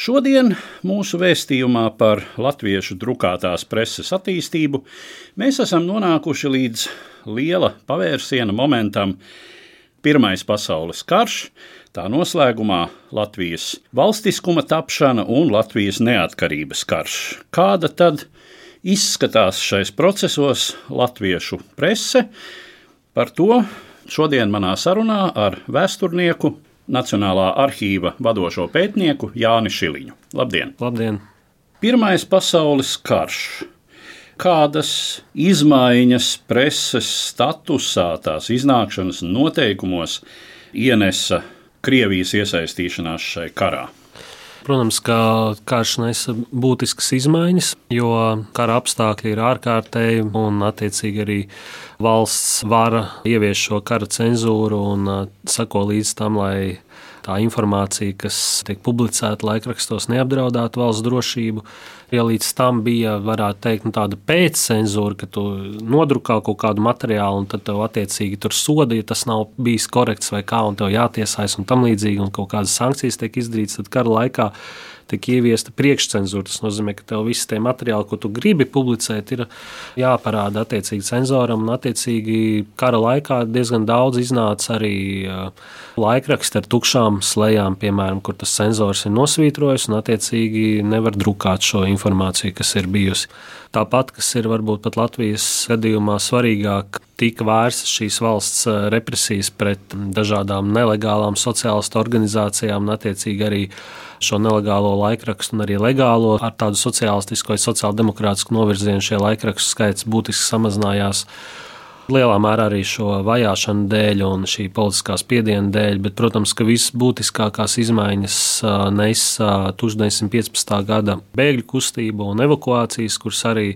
Šodien mūsu vēstījumā par latviešu drukātās preses attīstību mēs esam nonākuši līdz liela pavērsiena momentam. Pirmais pasaules karš, tā noslēgumā Latvijas valstiskuma tapšana un Latvijas neatkarības karš. Kāda tad izskatās šais procesos latviešu prese? Par to šodien manā sarunā ar vēsturnieku Nacionālā arhīva vadošo pētnieku Jāni Šiliņu. Labdien! Labdien. Pirmais pasaules karš. Kādas izmaiņas preses statusā, tās iznākšanas noteikumos ienesa Krievijas iesaistīšanās šai karā? Protams, ka karš nesa būtiskas izmaiņas, jo kara apstākļi ir ārkārtēji un, attiecīgi, arī valsts vara ievies šo kara cenzūru un uh, sako līdz tam, lai tā informācija, kas tiek publicēta laikrakstos, neapdraudētu valsts drošību. Ja līdz tam bija, varētu teikt, nu, tāda pēccensūra, ka tu nodrukā kaut kādu materiālu, un tad tev attiecīgi tur soda, ja tas nav bijis korekts vai kā, un tev jātiesājas un tam līdzīgi, un kaut kādas sankcijas tiek izdarītas, tad kara laikā tika ieviesta priekšcensūra. Tas nozīmē, ka tev visi tie materiāli, ko tu gribi publicēt, ir jāparāda attiecīgi cenzoram. Attiecīgi, kara laikā diezgan daudz iznāca arī laikraksti ar tukšām slēgām, piemēram, kur tas cenzors ir nosvītrojis, un attiecīgi nevar drukāt šo informāciju, kas ir bijusi. Tāpat, kas ir varbūt pat Latvijas gadījumā svarīgāk, tika vērstas šīs valsts represijas pret dažādām nelegālām sociālistu organizācijām un attiecīgi arī šo nelegālo laikrakstu un arī legālo ar tādu sociālistisku vai sociāldemokrātisku novirzienu šie laikrakstu skaits būtiski samazinājās. Lielā mērā arī šo vajāšanu dēļ un šī politiskā spiediena dēļ, bet, protams, ka visbūtiskākās izmaiņas nesa 1915. gada bēgļu kustība un evakuācijas, kuras arī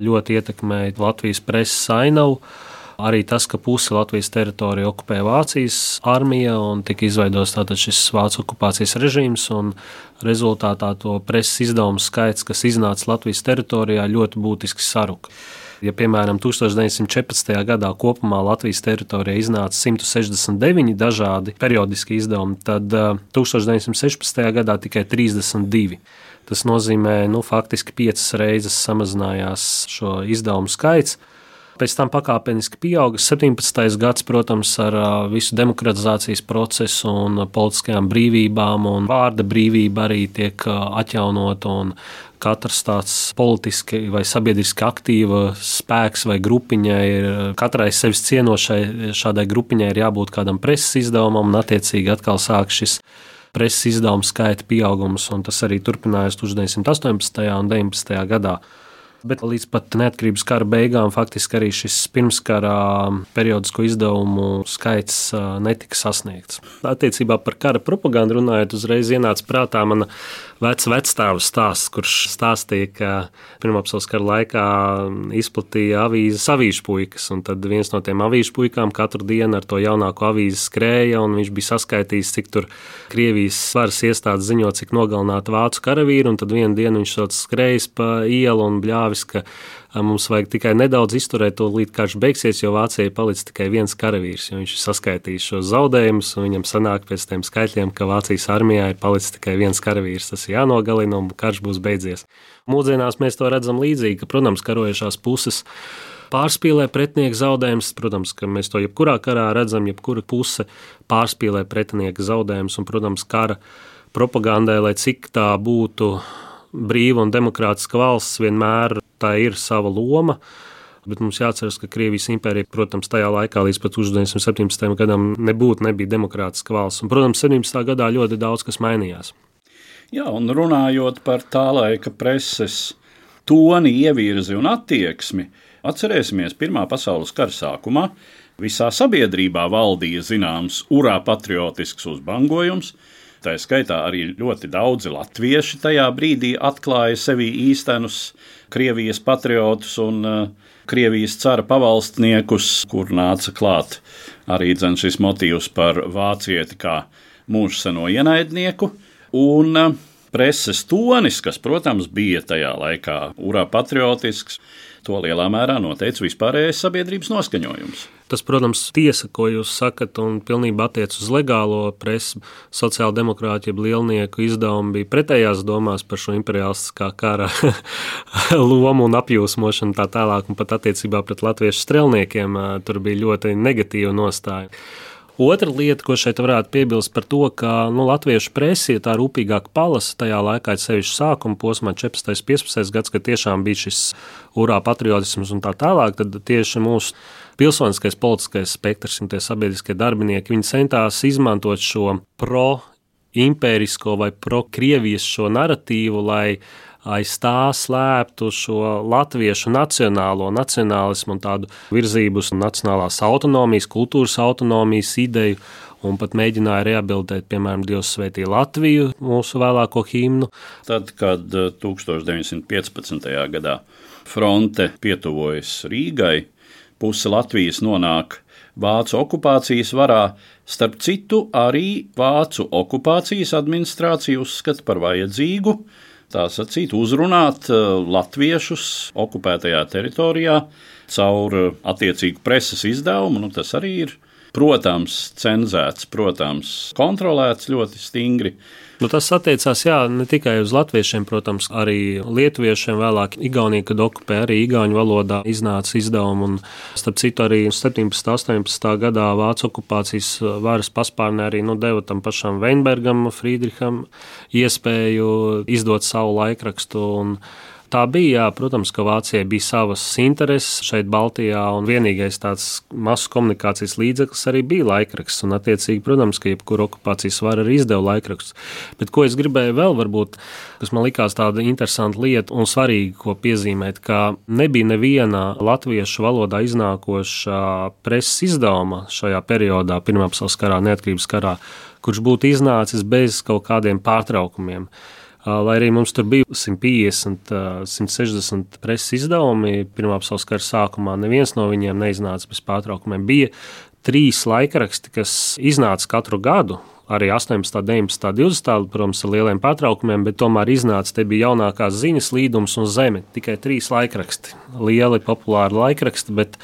ļoti ietekmēja Latvijas preses ainavu. Arī tas, ka pusi Latvijas teritoriju okupēja Vācijas armija un tika izveidots šis Vācijas okupācijas režīms. Rezultātā to preses izdevumu skaits, kas iznāca Latvijas teritorijā, ļoti būtiski saruka. Ja, piemēram, 1914. gadā kopumā Latvijas teritorijā iznāca 169 dažādi periodiski izdevumi, tad 1916. Uh, gadā tikai 32. Tas nozīmē, ka nu, faktiski piecas reizes samazinājās šo izdevumu skaits pēc tam pakāpeniski pieauga. 17. gads, protams, ar visu demokratizācijas procesu un politiskajām brīvībām, un vārda brīvība arī tiek atjaunota. Katrs tāds politiski vai sabiedriski aktīvs spēks vai grupiņai ir katrai sevis cienošai šādai grupiņai ir jābūt kādam preses izdevumam, un attiecīgi atkal sāk šis preses izdevumu skaita pieaugums, un tas arī turpinājās 1918. un 19. gadā. Bet līdz pat neatkarības kara beigām faktiski arī šis pirmskara periodisko izdevumu skaits netika sasniegts. Attiecībā par kara propagandu runājot, uzreiz ienāca prātā mana vecs vecstāvu stāsts, kurš stāstīja, ka Pirmā pasaules kara laikā izplatīja avīzes avīžu puikas, un tad viens no tiem avīžu puikām katru dienu ar to jaunāko avīzi skrēja, un viņš bija saskaitījis, cik tur Krievijas varas iestādes ziņo, cik nogalināti vācu karavīri, un tad vienu dienu viņš sauc skrējis pa ielu un bļāvis prāvis, ka mums vajag tikai nedaudz izturēt to līdz karš beigsies, jo Vācijai palicis tikai viens karavīrs. Viņš ir saskaitījis šos zaudējumus, un viņam sanāk pēc tiem skaitļiem, ka Vācijas armijā ir palicis tikai viens karavīrs. Tas ir jānogalina, un karš būs beidzies. Mūsdienās mēs to redzam līdzīgi, ka, protams, karojušās puses pārspīlē pretinieku zaudējumus. Protams, ka mēs to jebkurā karā redzam, jebkura puse pārspīlē pretinieku zaudējumus, un, protams, kara propagandai, lai cik tā būtu brīva un demokrātiska valsts vienmēr tā ir sava loma. Bet mums jāatcerās, ka Krievijas impērija, protams, tajā laikā līdz pat 1917. gadam nebūtu nebija demokrātiska valsts. Un, protams, 17. gadā ļoti daudz kas mainījās. Jā, un runājot par tā laika preses toni, ievirzi un attieksmi, atcerēsimies Pirmā pasaules kara sākumā. Visā sabiedrībā valdīja zināms urā patriotisks uzbangojums, Tā skaitā arī ļoti daudzi latvieši tajā brīdī atklāja sevi īstenus Krievijas patriotus un uh, Krievijas cara pavalstniekus, kur nāca klāt arī šis motīvs par vācieti kā mūžseno ienaidnieku. Un uh, preses tonis, kas, protams, bija tajā laikā urā patriotisks, To lielā mērā noteica vispārējais sabiedrības noskaņojums. Tas, protams, tiesa, ko jūs sakat, un pilnībā attiecas uz legālo presi. Sociāldemokrāti, jeb lielnieku izdevumi bija pretējās domās par šo imperialistiskā kara lomu un apjūsmošanu tā tālāk, un pat attiecībā pret latviešu strelniekiem tur bija ļoti negatīva nostāja. Otra lieta, ko šeit varētu piebilst par to, ka nu, latviešu presi tā rūpīgāk palasa tajā laikā, sevišķi sākuma posmā, 14. un 15. gads, kad tiešām bija šis urā patriotisms un tā tālāk, tad tieši mūsu pilsoniskais politiskais spektrs un tie sabiedriskie darbinieki, viņi centās izmantot šo pro impērisko vai pro-krievijas šo narratīvu, lai aiz tā slēptu šo latviešu nacionālo nacionālismu un tādu virzību uz nacionālās autonomijas, kultūras autonomijas ideju. Un pat mēģināja rehabilitēt, piemēram, Dievs svētī Latviju, mūsu vēlāko himnu. Tad, kad 1915. Eh, gadā fronte pietuvojas Rīgai, puse Latvijas nonāk Vācu okupācijas varā, starp citu, arī Vācu okupācijas administrācija uzskata par vajadzīgu tā sacīt, uzrunāt eh, latviešus okupētajā teritorijā caur eh, attiecīgu preses izdevumu. Nu, tas arī ir, protams, cenzēts, protams, kontrolēts ļoti stingri. Nu, tas attiecās jā, ne tikai uz latviešiem, protams, arī lietuviešiem. Vēlāk Igaunija, kad okupēja arī igauņu valodā, iznāca izdevumi. Un, starp citu, arī 17. un 18. gadā Vācu okupācijas varas paspārnē arī nu, deva tam pašam Weinbergam, Friedriham iespēju izdot savu laikrakstu. Un, Tā bija, jā, protams, ka Vācijai bija savas intereses šeit, Baltijā, un vienīgais tāds masu komunikācijas līdzeklis arī bija laikraksts. Un, attiecīgi, protams, ka jebkura okupācijas vara arī izdeva laikrakstus. Bet ko es gribēju vēl, varbūt, kas man likās tāda interesanta lieta un svarīga, ko piezīmēt, ka nebija neviena latviešu valodā iznākoša preses izdevuma šajā periodā, Pirmā pasaules karā, neatkarības karā, kurš būtu iznācis bez kaut kādiem pārtraukumiem. Lai arī mums tur bija 150, 160 preses izdevumi, Pirmā pasaules kara sākumā neviens no viņiem neiznāca bez pārtraukumiem. Bija trīs laikraksti, kas iznāca katru gadu. Arī 18, 19, 20, protams, ar lieliem pārtraukumiem, bet tomēr iznāca te bija jaunākās ziņas, līdums un zeme. Tikai trīs laikraksti, lieli, populāri laikraksti, bet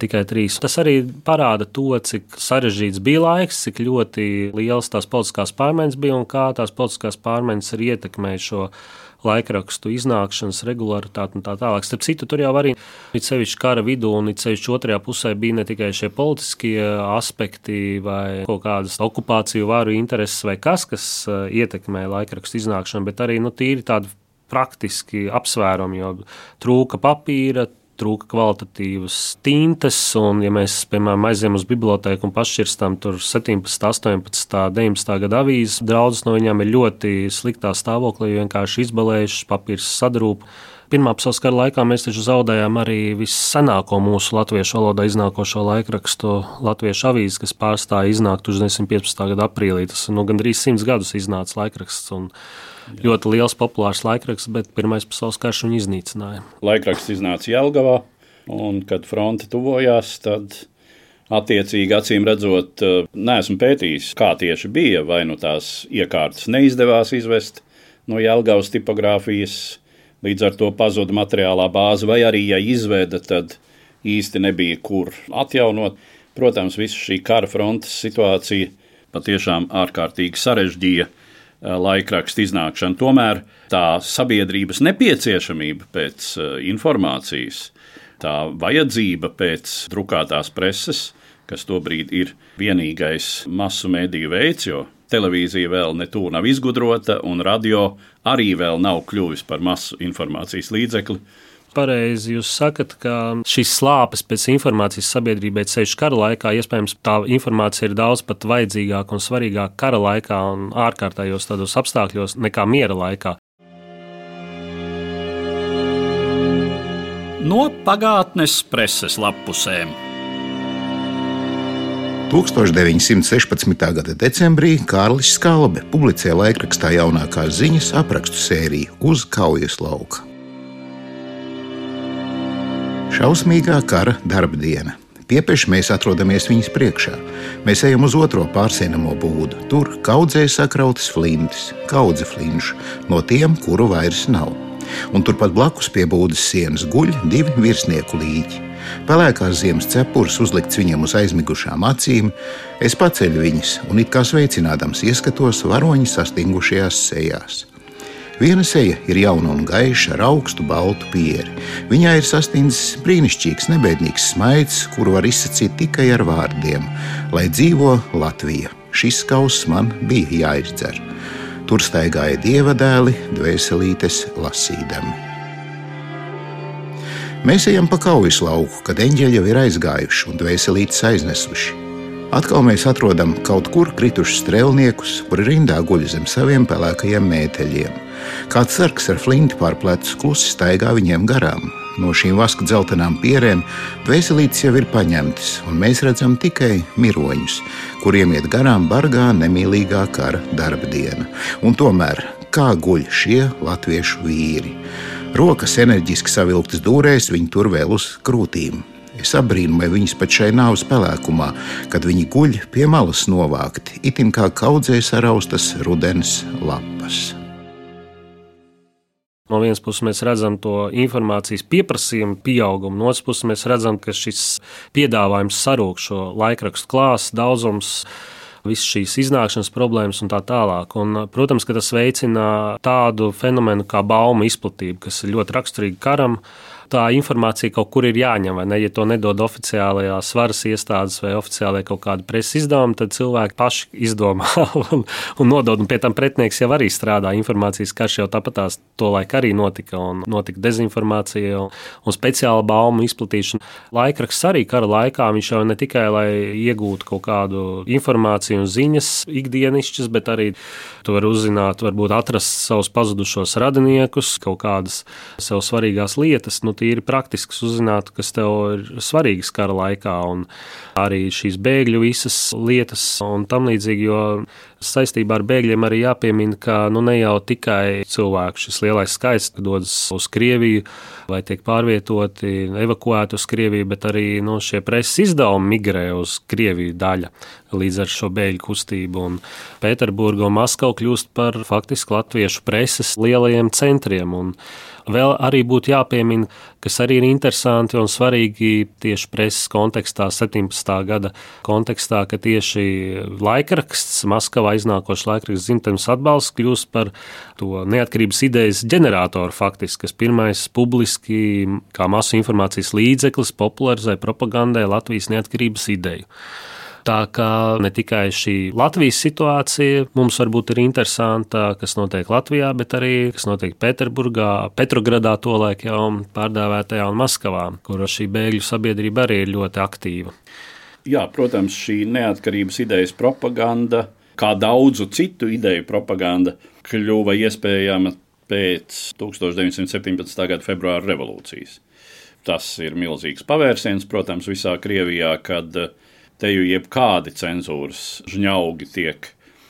tikai trīs. Tas arī parāda to, cik sarežģīts bija laiks, cik ļoti liels tās politiskās pārmaiņas bija un kā tās politiskās pārmaiņas arī ietekmēja šo laikrakstu iznākšanas regularitāti un tā tālāk. Starp citu, tur jau arī it sevišķi kara vidū un it sevišķi otrajā pusē bija ne tikai šie politiskie aspekti vai kaut kādas okupāciju varu intereses vai kas, kas uh, ietekmē laikrakstu iznākšanu, bet arī nu, tīri tādi praktiski apsvērumi, jo trūka papīra, trūka kvalitatīvas tintes. Un, ja mēs, piemēram, aizejam uz biblioteku un pašķirstām tur 17, 18, 19 gada avīzes, daudzas no viņām ir ļoti sliktā stāvoklī, vienkārši izbalējušas, papīrs sadrūp. Pirmā pasaules kara laikā mēs taču zaudējām arī vissenāko mūsu latviešu valodā iznākošo laikrakstu Latviešu avīzi, kas pārstāja iznākt 1915. gada aprīlī. Tas nu, gandrīz simts gadus iznāca laikraksts. Un, Jā. Ļoti liels populārs laikraksts, bet Pirmais pasaules karš viņu iznīcināja. Laikraksts iznāca Jelgavā, un kad fronte tuvojās, tad attiecīgi acīm redzot, eh, neesmu pētījis, kā tieši bija, vai nu tās iekārtas neizdevās izvest no Jelgavas tipogrāfijas, līdz ar to pazuda materiālā bāze, vai arī, ja izveda, tad īsti nebija kur atjaunot. Protams, visa šī kara frontes situācija patiešām ārkārtīgi sarežģīja Eh, laikraksta iznākšanu. Tomēr tā sabiedrības nepieciešamība pēc eh, informācijas, tā vajadzība pēc drukātās preses, kas tobrīd ir vienīgais masu mediju veids, jo televīzija vēl netūlīt nav izgudrota, un radio arī vēl nav kļuvis par masu informācijas līdzekli. pareizi jūs sakat, ka šīs slāpes pēc informācijas sabiedrībai ceļš kara laikā, iespējams, tā informācija ir daudz pat vajadzīgāka un svarīgāka kara laikā un ārkārtējos tādos apstākļos nekā miera laikā. No pagātnes preses lapusēm. 1916. gada decembrī Kārlis Skalbe publicēja laikrakstā jaunākās ziņas aprakstu sēriju uz kaujas lauka. Šausmīgā kara darba diena. Piepeši mēs atrodamies viņas priekšā. Mēs ejam uz otro pārsienamo būdu. Tur kaudzē sakrautas flintis, kaudze flinšu, no tiem, kuru vairs nav. Un turpat blakus pie būdas sienas guļ divi virsnieku līķi. Pelēkās ziemas cepures uzlikts viņam uz aizmigušām acīm, es paceļu viņas un it kā sveicinādams ieskatos varoņi sastingušajās sejās. Viena seja ir jauna un gaiša, ar augstu baltu pieri. Viņai ir sastindzis brīnišķīgs, nebeidīgs smaids, kuru var izsacīt tikai ar vārdiem: Lai dzīvo Latvija! Šis kauss man bija jāizdzer. Tur staigāja dieva dēli, dvēselītes lasīdami. Mēs ejam pa kaujas lauku, kad eņģeļi jau ir aizgājuši un dvēselītes aiznesuši. Atkal mēs atrodam kaut kur kritušus strēlniekus, kuri rindā guļ zem saviem pelēkajiem mēteļiem. Kāds sargs ar flinti pār plecu klusi staigā viņiem garām. No šīm vaska dzeltenām pierēm veselītes jau ir paņemtas, un mēs redzam tikai miroņus, kuriem iet garām bargā, nemīlīgā kara darba diena. Un tomēr, kā guļ šie latviešu vīri? Rokas enerģiski savilktas dūrēs, viņi tur vēl uz krūtīm. Es apbrīnoju viņus pat šai nāves pelēkumā, kad viņi guļ pie malas novākti, itin kā kaudzēs araustas rudens lapas. No vienas puses mēs redzam to informācijas pieprasījumu pieaugumu, no otras puses mēs redzam, ka šis piedāvājums sarūk šo laikrakstu klāstu daudzums visas šīs iznākšanas problēmas un tā tālāk. Un, protams, ka tas veicina tādu fenomenu kā baumu izplatību, kas ir ļoti raksturīga karam tā informācija kaut kur ir jāņem, ne? Ja to nedod oficiālajās varas iestādes vai oficiālajā kaut kāda preses izdevuma, tad cilvēki paši izdomā un, un nodod. Un pie tam pretinieks jau arī strādā. Informācijas karš jau tāpatās to laiku arī notika, un notika dezinformācija un, un speciāla baumu izplatīšana. Laikraksts arī kara laikā viņš jau ne tikai lai iegūtu kaut kādu informāciju un ziņas ikdienišķas, bet arī tu vari uzzināt, varbūt atrast savus pazudušos radiniekus, kaut kādas sev svarīgās lietas. Nu, tīri praktisks, uzzināt, kas tev ir svarīgs kara laikā, un arī šīs bēgļu visas lietas un tam līdzīgi. Jo saistībā ar bēgļiem arī jāpiemina, ka nu, ne jau tikai cilvēku šis lielais skaits dodas uz Krieviju vai tiek pārvietoti, evakuēti uz Krieviju, bet arī nu, šie preses izdevumi migrē uz Krieviju daļa līdz ar šo bēgļu kustību. Un Pēterburga un Maskava kļūst par faktiski latviešu preses lielajiem centriem. Un Vēl arī būtu jāpiemina, kas arī ir interesanti un svarīgi tieši preses kontekstā, 17. gada kontekstā, ka tieši laikraksts, Maskavā iznākošs laikraksts dzimtenes atbalsts kļūst par to neatkarības idejas ģeneratoru faktiski, kas pirmais publiski kā masu informācijas līdzeklis popularizē propagandai Latvijas neatkarības ideju. Tā kā ne tikai šī Latvijas situācija mums varbūt ir interesanta, kas notiek Latvijā, bet arī kas notiek Pēterburgā, Petrogradā, tolaik jau pārdēvētajā un Maskavā, kur šī bēgļu sabiedrība arī ir ļoti aktīva. Jā, protams, šī neatkarības idejas propaganda, kā daudzu citu ideju propaganda, kļuva iespējama pēc 1917. gada februāra revolūcijas. Tas ir milzīgs pavērsiens, protams, visā Krievijā, kad te jau jebkādi cenzūras žņaugi tiek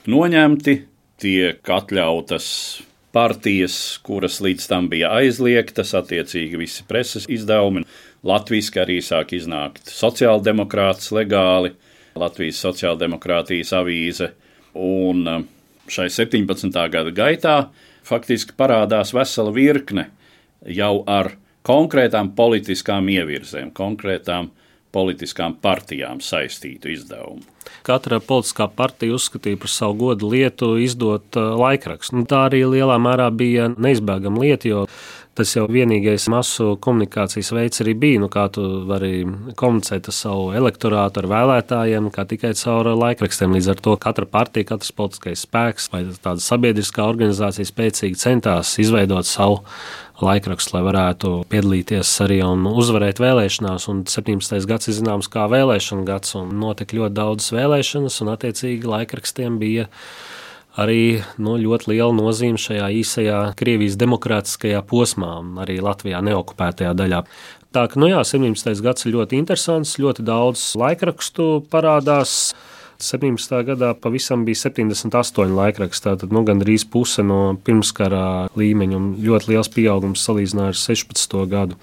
noņemti, tiek atļautas partijas, kuras līdz tam bija aizliegtas, attiecīgi visi preses izdevumi. Latvijas arī sāk iznākt sociāldemokrāts legāli, Latvijas sociāldemokrātijas avīze. Un uh, šai 17. gada gaitā faktiski parādās vesela virkne jau ar konkrētām politiskām ievirzēm, konkrētām politiskām partijām saistītu izdevumu. Katra politiskā partija uzskatīja par savu godu lietu izdot uh, laikrakstu. Nu, tā arī lielā mērā bija neizbēgama lieta, jo Tas jau vienīgais masu komunikācijas veids arī bija. Nu, kā tu vari komunicēt ar savu elektorātu, ar vēlētājiem, kā tikai caur laikrakstiem. Līdz ar to katra partija, katrs politiskais spēks vai tāda sabiedriskā organizācija spēcīgi centās izveidot savu laikrakstu, lai varētu piedalīties arī un uzvarēt vēlēšanās. Un 17. gads ir zināms kā vēlēšana gads, un notika ļoti daudzas vēlēšanas, un attiecīgi laikrakstiem bija arī nu, ļoti liela nozīme šajā īsajā Krievijas demokrātiskajā posmā, arī Latvijā neokupētajā daļā. Tā kā nu, jā, 17. gads ir ļoti interesants, ļoti daudz laikrakstu parādās. 17. gadā pavisam bija 78 laikraksti, tātad nu, gandrīz puse no pirmskara līmeņa un ļoti liels pieaugums salīdzinājumā ar 16. gadu.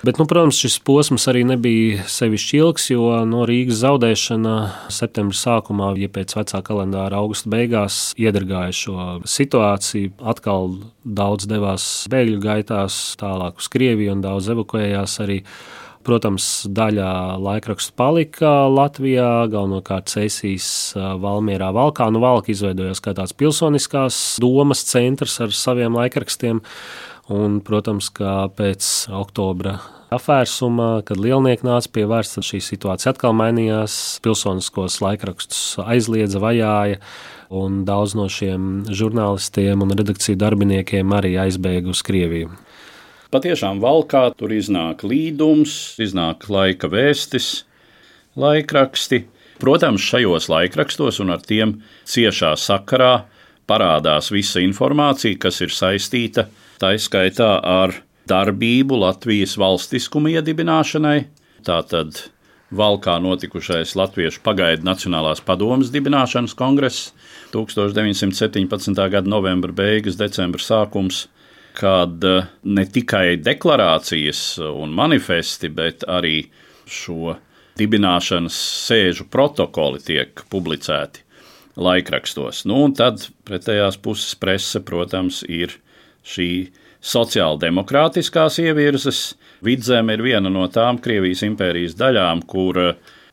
Bet, nu, protams, šis posms arī nebija sevišķi ilgs, jo no Rīgas zaudēšana septembra sākumā, ja pēc vecā kalendāra augusta beigās iedragāja šo situāciju, atkal daudz devās bēgļu gaitās, tālāk uz Krieviju un daudz evakuējās arī. Protams, daļa laikrakstu palika Latvijā, galvenokārt Cēsīs, Valmierā, Valkā. Nu, Valka izveidojās kā tāds pilsoniskās domas centrs ar saviem laikrakstiem. Un, protams, ka pēc oktobra apvērsuma, kad lielnieki nāca pie varas, tad šī situācija atkal mainījās. Pilsoniskos laikrakstus aizliedza, vajāja, un daudz no šiem žurnālistiem un redakciju darbiniekiem arī aizbēga uz Krieviju. Patiešām valkā tur iznāk līdums, iznāk laika vēstis, laikraksti. Protams, šajos laikrakstos un ar tiem ciešā sakarā parādās visa informācija, kas ir saistīta tā izskaitā ar darbību Latvijas valstiskuma iedibināšanai. Tātad Valkā notikušais Latviešu pagaidu Nacionālās padomas dibināšanas kongress 1917. gada novembra beigas, decembra sākums, kad eh, ne tikai deklarācijas un manifesti, bet arī šo dibināšanas sēžu protokoli tiek publicēti laikrakstos. Nu, un tad pretējās puses prese, protams, ir šī sociāldemokrātiskās ievirzes. Vidzeme ir viena no tām Krievijas impērijas daļām, kur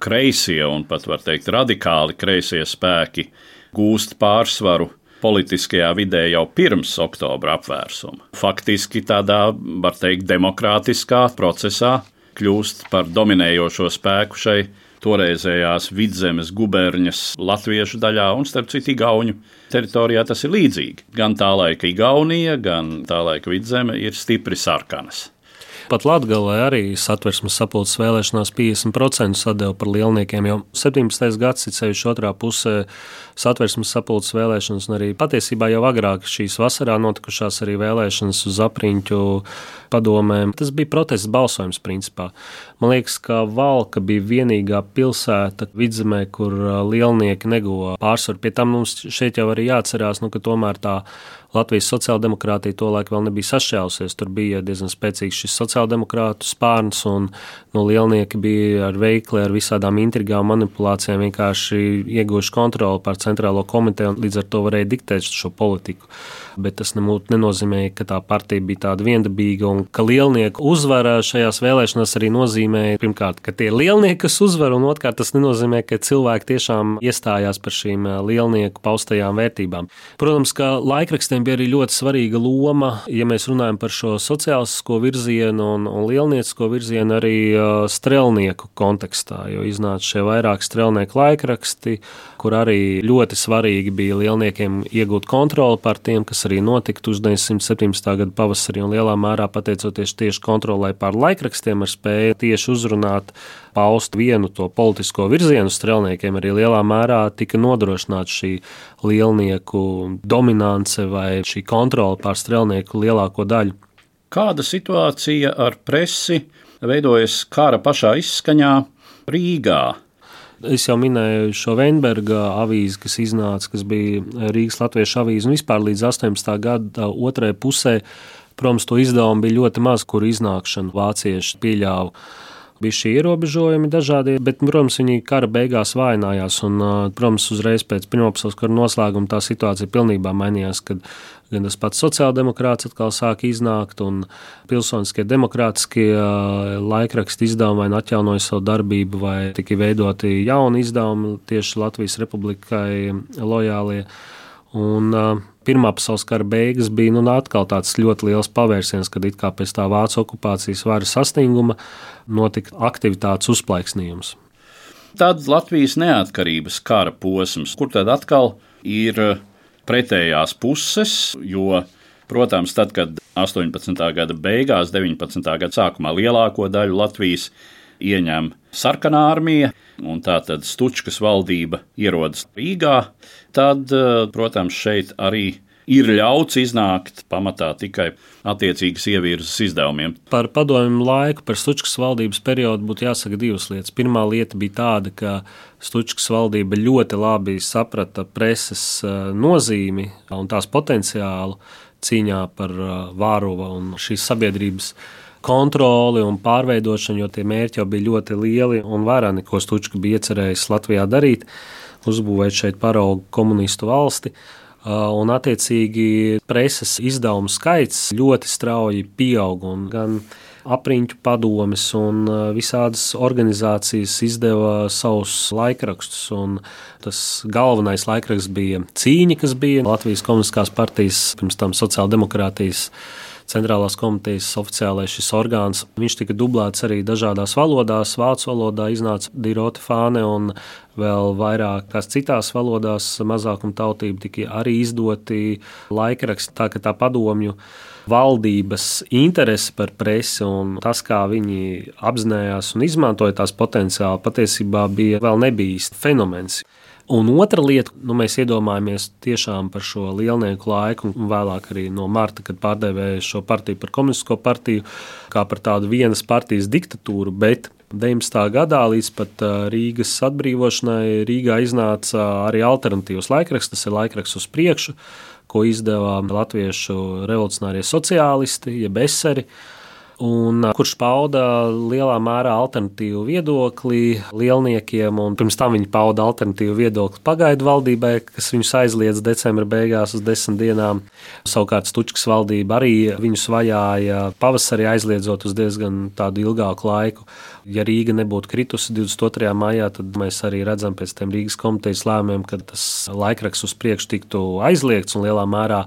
kreisie un pat var teikt radikāli kreisie spēki gūst pārsvaru politiskajā vidē jau pirms oktobra apvērsuma. Faktiski tādā, var teikt, demokrātiskā procesā kļūst par dominējošo spēku šai toreizējās vidzemes guberņas latviešu daļā un, starp citu, Igaunu teritorijā tas ir līdzīgi. Gan tā laika Igaunija, gan tā laika vidzeme ir stipri sarkanas. Pat Latvijā arī satversmes sapulces vēlēšanās 50% sadeva par lielniekiem. Jau 17. gadsimta ceļš otrā pusē satversmes sapulces vēlēšanas, un arī patiesībā jau agrāk šīs vasarā notikušās arī vēlēšanas uz apriņķu padomēm. Tas bija protests balsojums principā. Man liekas, ka Valka bija vienīgā pilsēta vidzemē, kur lielnieki neguva pārsvaru. Pie tam mums šeit jau arī jāatcerās, nu, ka tomēr tā Latvijas sociāldemokrātija tolaik vēl nebija sašķēlusies. Tur bija diezgan spēcīgs šis sociāldemokrātu spārns, un no lielnieki bija ar veikli, ar visādām intrigām, manipulācijām vienkārši ieguvuši kontroli pār centrālo komiteju un līdz ar to varēja diktēt šo politiku bet tas nenozīmē, ka tā partija bija tāda viendabīga un ka lielnieku uzvara šajās vēlēšanās arī nozīmē, pirmkārt, ka tie ir lielnieki, kas uzvar, un otrkārt, tas nenozīmē, ka cilvēki tiešām iestājās par šīm lielnieku paustajām vērtībām. Protams, ka laikrakstiem bija arī ļoti svarīga loma, ja mēs runājam par šo sociālistisko virzienu un, un lielniecisko virzienu arī strelnieku kontekstā, jo iznāca šie vairāk strelnieku laikraksti, kur arī ļoti svarīgi bija lielniekiem iegūt kontroli pār tiem, kas arī notika 1917. gada pavasarī, un lielā mērā pateicoties tieši kontrolē pār laikrakstiem, ar spēju tieši uzrunāt, paust vienu to politisko virzienu strēlniekiem, arī lielā mērā tika nodrošināta šī lielnieku dominance vai šī kontrole pār strēlnieku lielāko daļu. Kāda situācija ar presi veidojas kara pašā izskaņā Rīgā? Es jau minēju šo Veinberga avīzi, kas iznāca, kas bija Rīgas Latviešu avīze, un vispār līdz 18. gada otrajai pusē, protams, to izdevumu bija ļoti maz, kur iznākšanu vācieši pieļāva bija šie ierobežojumi dažādi, bet, protams, viņi kara beigās vājinājās. Un, protams, uzreiz pēc Pirmā pasaules kara noslēguma tā situācija pilnībā mainījās, kad gan tas pats sociāldemokrāts atkal sāk iznākt, un pilsoniskie demokrātiskie laikraksti izdevumi nu atjaunoja savu darbību, vai tika veidoti jauni izdevumi tieši Latvijas republikai lojālie. Un, uh, Pirmā pasaules kara beigas bija nu, atkal tāds ļoti liels pavērsiens, kad pēc tā vācu okupācijas varas sasnieguma notika aktivitātes uzplaiksnījums. Tad Latvijas neatkarības kara posms, kur tad atkal ir pretējās puses, jo, protams, tad, kad 18. gada beigās, 19. gada sākumā lielāko daļu Latvijas ieņem sarkanā armija, un tā tad Stučkas valdība ierodas Rīgā, tad, eh, protams, šeit arī ir ļauts iznākt pamatā tikai attiecīgas ievirzes izdevumiem. Par padomju laiku, par Stučkas valdības periodu būtu jāsaka divas lietas. Pirmā lieta bija tāda, ka Stučkas valdība ļoti labi saprata preses eh, nozīmi un tās potenciālu cīņā par eh, Vāruva un šīs sabiedrības kontroli un pārveidošanu, jo tie mērķi jau bija ļoti lieli un varani, ko Stučka bija iecerējis Latvijā darīt, uzbūvēt šeit paraugu komunistu valsti. Un, attiecīgi, preses izdevumu skaits ļoti strauji pieaug. Gan apriņķu padomes un visādas organizācijas izdeva savus laikrakstus. Tas galvenais laikraksts bija Cīņa, kas bija Latvijas Komunistiskās partijas, pirms tam sociāldemokrātijas centrālās komitejas oficiālais šis orgāns. Viņš tika dublēts arī dažādās valodās. Vācu valodā iznāca Dirota Fāne un vēl vairākās citās valodās mazākuma tautība tika arī izdoti laikraksti, tā ka tā padomju valdības interese par presi un tas, kā viņi apzinājās un izmantoja tās potenciāli, patiesībā bija vēl nebijis fenomens. Un otra lieta, nu, mēs iedomājamies tiešām par šo lielnieku laiku, un vēlāk arī no marta, kad pārdevēja šo partiju par komunistisko partiju, kā par tādu vienas partijas diktatūru. Bet 19. gadā līdz pat Rīgas atbrīvošanai Rīgā iznāca arī alternatīvs laikraksts, tas ir laikraksts uz priekšu, ko izdevā Latviešu revolucionārie sociālisti, jeb eseri un kurš pauda lielā mērā alternatīvu viedokli lielniekiem. Pirms tam viņi pauda alternatīvu viedokli pagaidu valdībai, kas viņus aizliedz decembra beigās uz desmit dienām. Savukārt Stučkas valdība arī viņus vajāja pavasarī aizliedzot uz diezgan tādu ilgāku laiku. Ja Rīga nebūtu kritusi 22. maijā, tad mēs arī redzam pēc tam Rīgas komitejas lēmumiem, ka tas laikraksts uz priekšu tiktu aizliegts un lielā mērā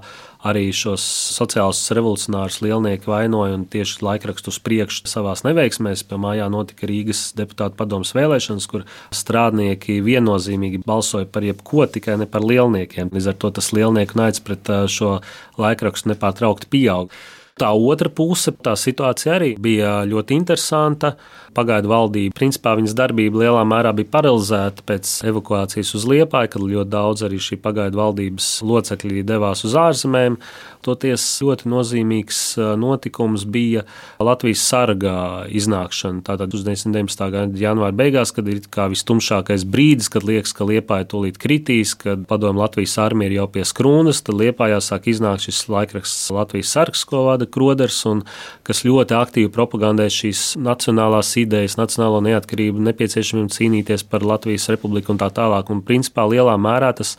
arī šos sociālus revolucionārus lielnieki vainoja un tieši laikrakstu uz priekšu savā neveiksmēs. Mājā notika Rīgas deputātu padomus vēlēšanas, kur strādnieki viennozīmīgi balsoja par jebko, tikai ne par lielniekiem. Līdz ar to tas lielnieku naids pret šo laikrakstu nepārtraukti pieaug. Tā otra puse, tā situācija arī bija ļoti interesanta. Pagaidu valdība, principā viņas darbība lielā mērā bija paralizēta pēc evakuācijas uz Liepāju, kad ļoti daudz arī šī pagaidu valdības locekļi devās uz ārzemēm. Toties ļoti nozīmīgs notikums bija Latvijas sargā iznākšana. Tātad uz 19. gada janvāra beigās, kad ir kā vistumšākais brīdis, kad liekas, ka Liepāja tūlīt kritīs, kad padomu Latvijas armija ir jau pie skrūnas, tad Liepājā sāk iznākt šis laikraksts Latvijas sargs, ko vada Kroders, un kas ļoti aktīvi propagandē šīs nacionālās idejas, nacionālo neatkarību, nepieciešamību cīnīties par Latvijas republiku un tā tālāk. Un principā lielā mērā tas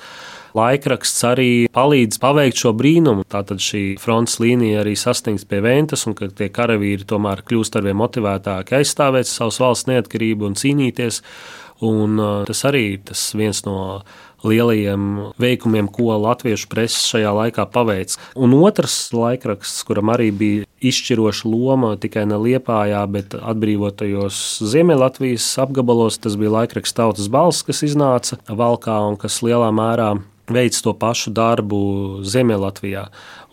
laikraksts arī palīdz paveikt šo brīnumu. Tātad šī frontes līnija arī sasniegts pie Ventas, un ka tie karavīri tomēr kļūst arvien motivētāki aizstāvēt savas valsts neatkarību un cīnīties. Un uh, tas arī tas viens no lielajiem veikumiem, ko latviešu presa šajā laikā paveic. Un otrs laikraksts, kuram arī bija izšķiroša loma tikai ne Liepājā, bet atbrīvotajos Ziemeļlatvijas apgabalos, tas bija laikraksts Tautas balss, kas iznāca valkā un kas lielā mērā veids to pašu darbu Ziemeļlatvijā,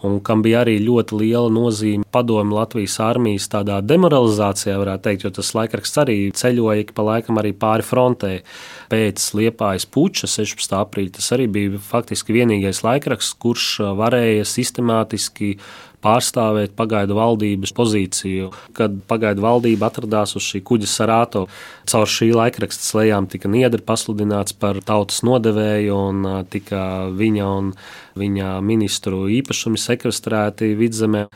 un kam bija arī ļoti liela nozīme padomu Latvijas armijas tādā demoralizācijā, varētu teikt, jo tas laikraksts arī ceļoja pa laikam arī pāri frontē. Pēc Liepājas puča 16. aprīļa tas arī bija faktiski vienīgais laikraksts, kurš varēja sistemātiski pārstāvēt pagaidu valdības pozīciju. Kad pagaidu valdība atradās uz šī kuģa sarāto, caur šī laikraksta slēgām tika niedri pasludināts par tautas nodevēju un tika viņa un viņa ministru īpašumi sekvestrēti vidzemē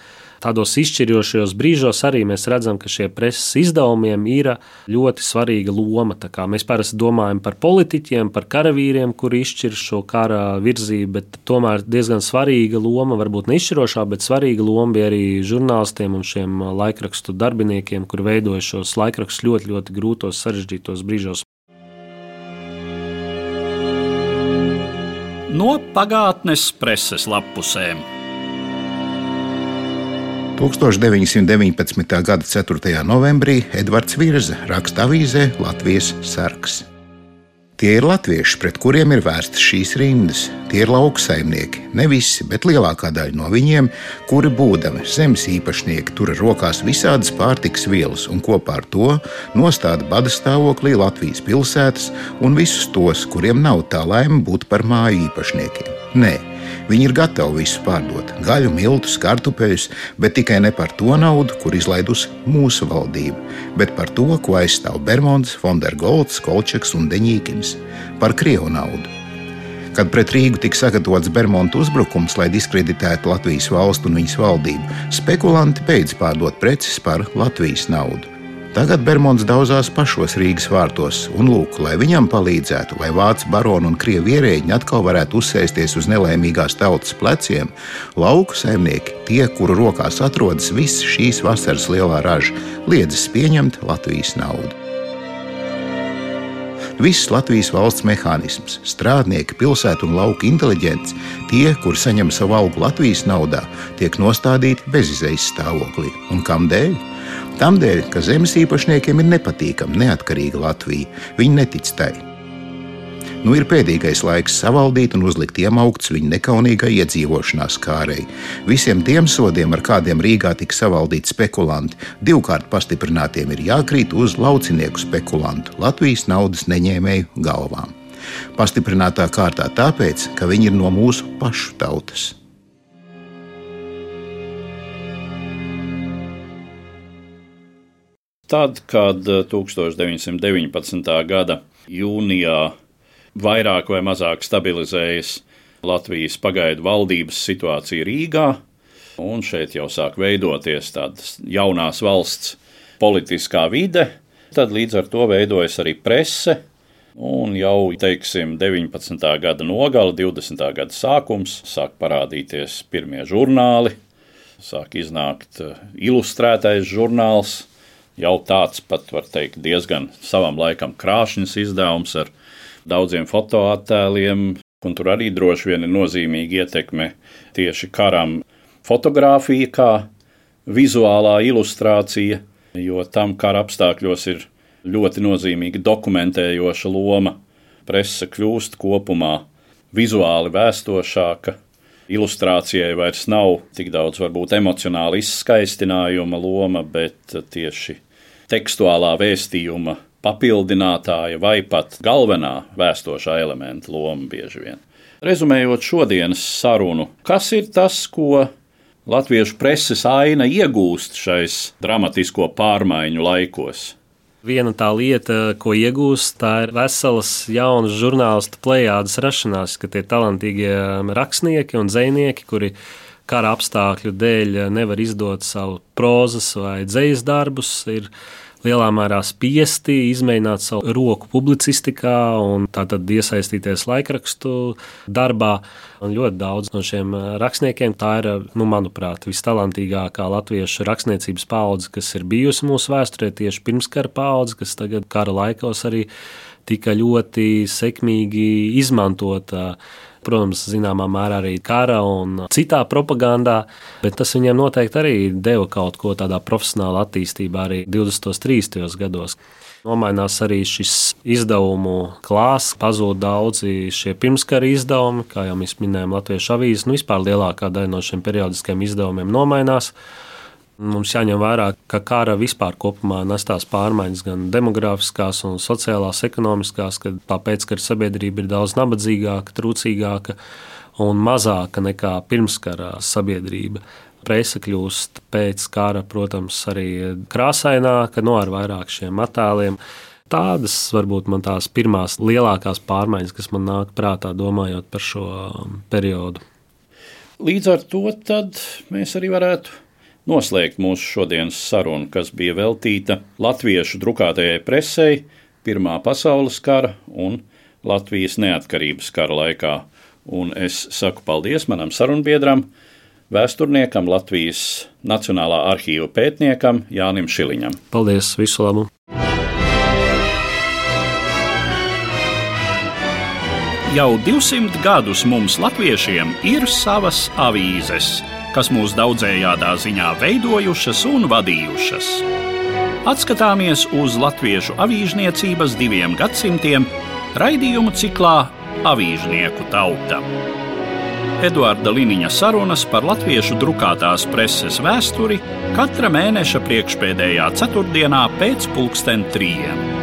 tādos izšķirošajos brīžos arī mēs redzam, ka šie preses izdevumiem ir ļoti svarīga loma. Mēs parasti domājam par politiķiem, par karavīriem, kuri izšķir šo kara virzību, bet tomēr diezgan svarīga loma, varbūt ne izšķirošā, bet svarīga loma bija arī žurnālistiem un šiem laikrakstu darbiniekiem, kuri veidoja šos laikrakstus ļoti, ļoti grūtos, sarežģītos brīžos. No pagātnes preses lapusēm. 1919. gada 4. novembrī Edvards Virza raksta avīzē Latvijas sarks. Tie ir latvieši, pret kuriem ir vērstas šīs rindas. Tie ir lauksaimnieki, ne visi, bet lielākā daļa no viņiem, kuri būdami zemes īpašnieki, tur rokās visādas pārtikas vielas un kopā ar to nostāda bada stāvoklī Latvijas pilsētas un visus tos, kuriem nav tā laime būt par māju īpašniekiem. Nē, Viņi ir gatavi visu pārdot - gaļu, miltus, kartupeļus, bet tikai ne par to naudu, kur izlaidusi mūsu valdība, bet par to, ko aizstāv Bermons, Fondergolds, Kolčaks un Deņīkins - par Krievu naudu. Kad pret Rīgu tika sagatavots Bermuda uzbrukums, lai diskreditētu Latvijas valstu un viņas valdību, spekulanti beidz pārdot preces par Latvijas naudu. Tagad Bermons daudzās pašos Rīgas vārtos, un lūk, lai viņam palīdzētu, lai vācu baroni un krievi ierēģi atkal varētu uzsēsties uz nelaimīgās tautas pleciem, lauku saimnieki, tie, kuru rokās atrodas viss šīs vasaras lielā raža, liedzas pieņemt Latvijas naudu. Viss Latvijas valsts mehānisms, strādnieki, pilsētu un lauku inteliģents, tie, kuri saņem savu algu Latvijas naudā, tiek nostādīti bezizējas stāvoklī. Un kam dēļ? Tādēļ, ka zemes īpašniekiem ir nepatīkama neatkarīga Latvija. Viņi netic tai. Nu ir pēdējais laiks savaldīt un uzlikt iemaukts viņa nekaunīgai iedzīvošanās kārei. Visiem tiem sodiem, ar kādiem Rīgā tika savaldīti spekulanti, divkārt pastiprinātiem ir jākrīt uz laucinieku spekulantu, Latvijas naudas neņēmēju galvām. Pastiprinātā kārtā tāpēc, ka viņi ir no mūsu pašu tautas. Tad, kad 1919. Eh, gada jūnijā vairāk vai mazāk stabilizējas Latvijas pagaidu valdības situācija Rīgā, un šeit jau sāk veidoties tādas jaunās valsts politiskā vide, tad līdz ar to veidojas arī prese. Un jau, teiksim, 19. gada nogale, 20. gada sākums, sāk parādīties pirmie žurnāli, sāk iznākt eh, ilustrētais žurnāls, jau tāds pat, var teikt, diezgan savam laikam krāšņs izdevums ar daudziem fotoattēliem, un tur arī droši vien ir nozīmīga ietekme tieši karam fotografija kā vizuālā ilustrācija, jo tam kara apstākļos ir ļoti nozīmīga dokumentējoša loma. Presa kļūst kopumā vizuāli vēstošāka, ilustrācijai vairs nav tik daudz varbūt emocionāla izskaistinājuma loma, bet tieši tekstuālā vēstījuma papildinātāja vai pat galvenā vēstošā elementa loma bieži vien. Rezumējot šodienas sarunu, kas ir tas, ko latviešu preses aina iegūst šais dramatisko pārmaiņu laikos? Viena tā lieta, ko iegūst, tā ir veselas jaunas žurnālistu plējādes rašanās, ka tie talantīgie rakstnieki un dzinieki, kuri kara apstākļu dēļ nevar izdot savu prozas vai dzīslu darbus, ir lielā mērā spiesti izmēģināt savu roku publicistikā un tātad iesaistīties laikrakstu darbā. Un ļoti daudz no šiem eh, rakstniekiem tā ir, nu, manuprāt, vistalantīgākā latviešu rakstniecības paudze, kas ir bijusi mūsu vēsturē, tieši pirmskara paudze, kas tagad kara laikos arī tika ļoti sekmīgi izmantota protams, zināmā mērā arī kara un citā propagandā, bet tas viņiem noteikti arī deva kaut ko tādā profesionālā attīstībā arī 20. un 30. gados. Nomainās arī šis izdevumu klāsts, pazūd daudzi šie pirmskara izdevumi, kā jau mēs minējām, Latvijas avīzes. Nu, vispār lielākā daļa no šiem periodiskiem izdevumiem nomainās. Mums jāņem vērā, ka kara vispār kopumā nestās pārmaiņas gan demogrāfiskās, gan sociālās, ekonomiskās, kad tāpēc, ka sabiedrība ir daudz nabadzīgāka, trūcīgāka un mazāka nekā pirmskara sabiedrība. Presa kļūst pēc kara, protams, arī krāsaināka, no nu, ar vairāk šiem attēliem. Tādas varbūt man tās pirmās lielākās pārmaiņas, kas man nāk prātā, domājot par šo periodu. Līdz ar to mēs arī varētu noslēgt mūsu šodienas sarunu, kas bija veltīta latviešu drukātajai presei Pirmā pasaules kara un Latvijas neatkarības kara laikā. Un es saku paldies manam sarunbiedram, vēsturniekam, Latvijas Nacionālā arhīva pētniekam Jānim Šiliņam. Paldies, visu labu! Jau 200 gadus mums, latviešiem, ir savas avīzes, kas mūs daudzējādā ziņā veidojušas un vadījušas. Atskatāmies uz latviešu avīžniecības diviem gadsimtiem raidījumu ciklā Avīžnieku tauta. Eduarda Liniņa sarunas par latviešu drukātās preses vēsturi katra mēneša priekšpēdējā ceturtdienā pēc pulksten trījiem.